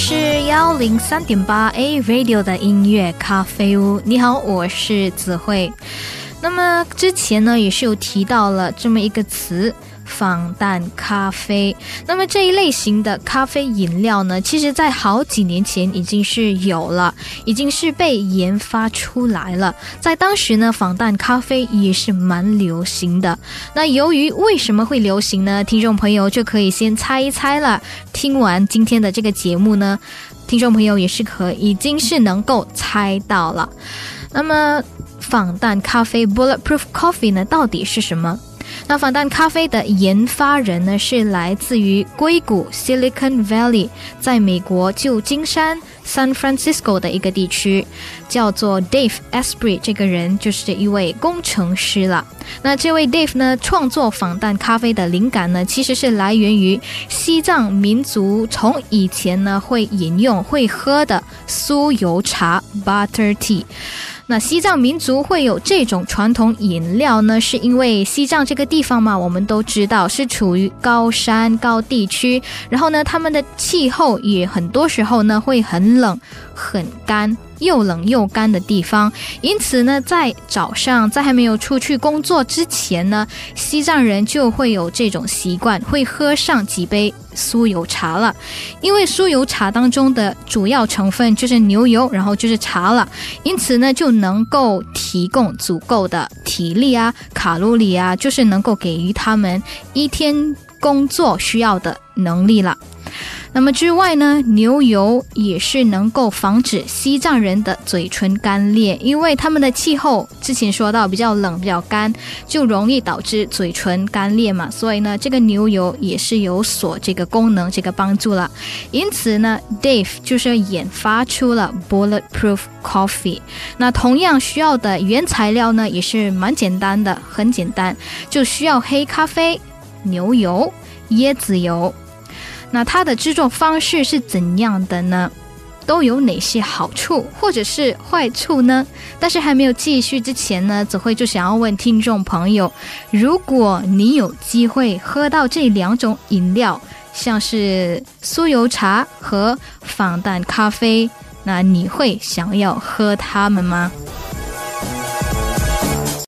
是幺零三点八 A Radio 的音乐咖啡屋。你好，我是子慧。那么之前呢，也是有提到了这么一个词。仿蛋咖啡，那么这一类型的咖啡饮料呢，其实在好几年前已经是有了，已经是被研发出来了。在当时呢，仿蛋咖啡也是蛮流行的。那由于为什么会流行呢？听众朋友就可以先猜一猜了。听完今天的这个节目呢，听众朋友也是可已经是能够猜到了。那么仿蛋咖啡 （Bulletproof Coffee） 呢，到底是什么？那仿蛋咖啡的研发人呢，是来自于硅谷 （Silicon Valley） 在美国旧金山 （San Francisco） 的一个地区，叫做 Dave Asprey。这个人就是一位工程师了。那这位 Dave 呢，创作仿蛋咖啡的灵感呢，其实是来源于西藏民族从以前呢会饮用、会喝的酥油茶 （Butter Tea）。那西藏民族会有这种传统饮料呢，是因为西藏这个地方嘛，我们都知道是处于高山高地区，然后呢，他们的气候也很多时候呢会很冷很干。又冷又干的地方，因此呢，在早上在还没有出去工作之前呢，西藏人就会有这种习惯，会喝上几杯酥油茶了。因为酥油茶当中的主要成分就是牛油，然后就是茶了，因此呢，就能够提供足够的体力啊、卡路里啊，就是能够给予他们一天工作需要的能力了。那么之外呢，牛油也是能够防止西藏人的嘴唇干裂，因为他们的气候之前说到比较冷、比较干，就容易导致嘴唇干裂嘛。所以呢，这个牛油也是有所这个功能、这个帮助了。因此呢，Dave 就是研发出了 Bulletproof Coffee。那同样需要的原材料呢，也是蛮简单的，很简单，就需要黑咖啡、牛油、椰子油。那它的制作方式是怎样的呢？都有哪些好处或者是坏处呢？但是还没有继续之前呢，子慧就想要问听众朋友：如果你有机会喝到这两种饮料，像是酥油茶和仿蛋咖啡，那你会想要喝它们吗？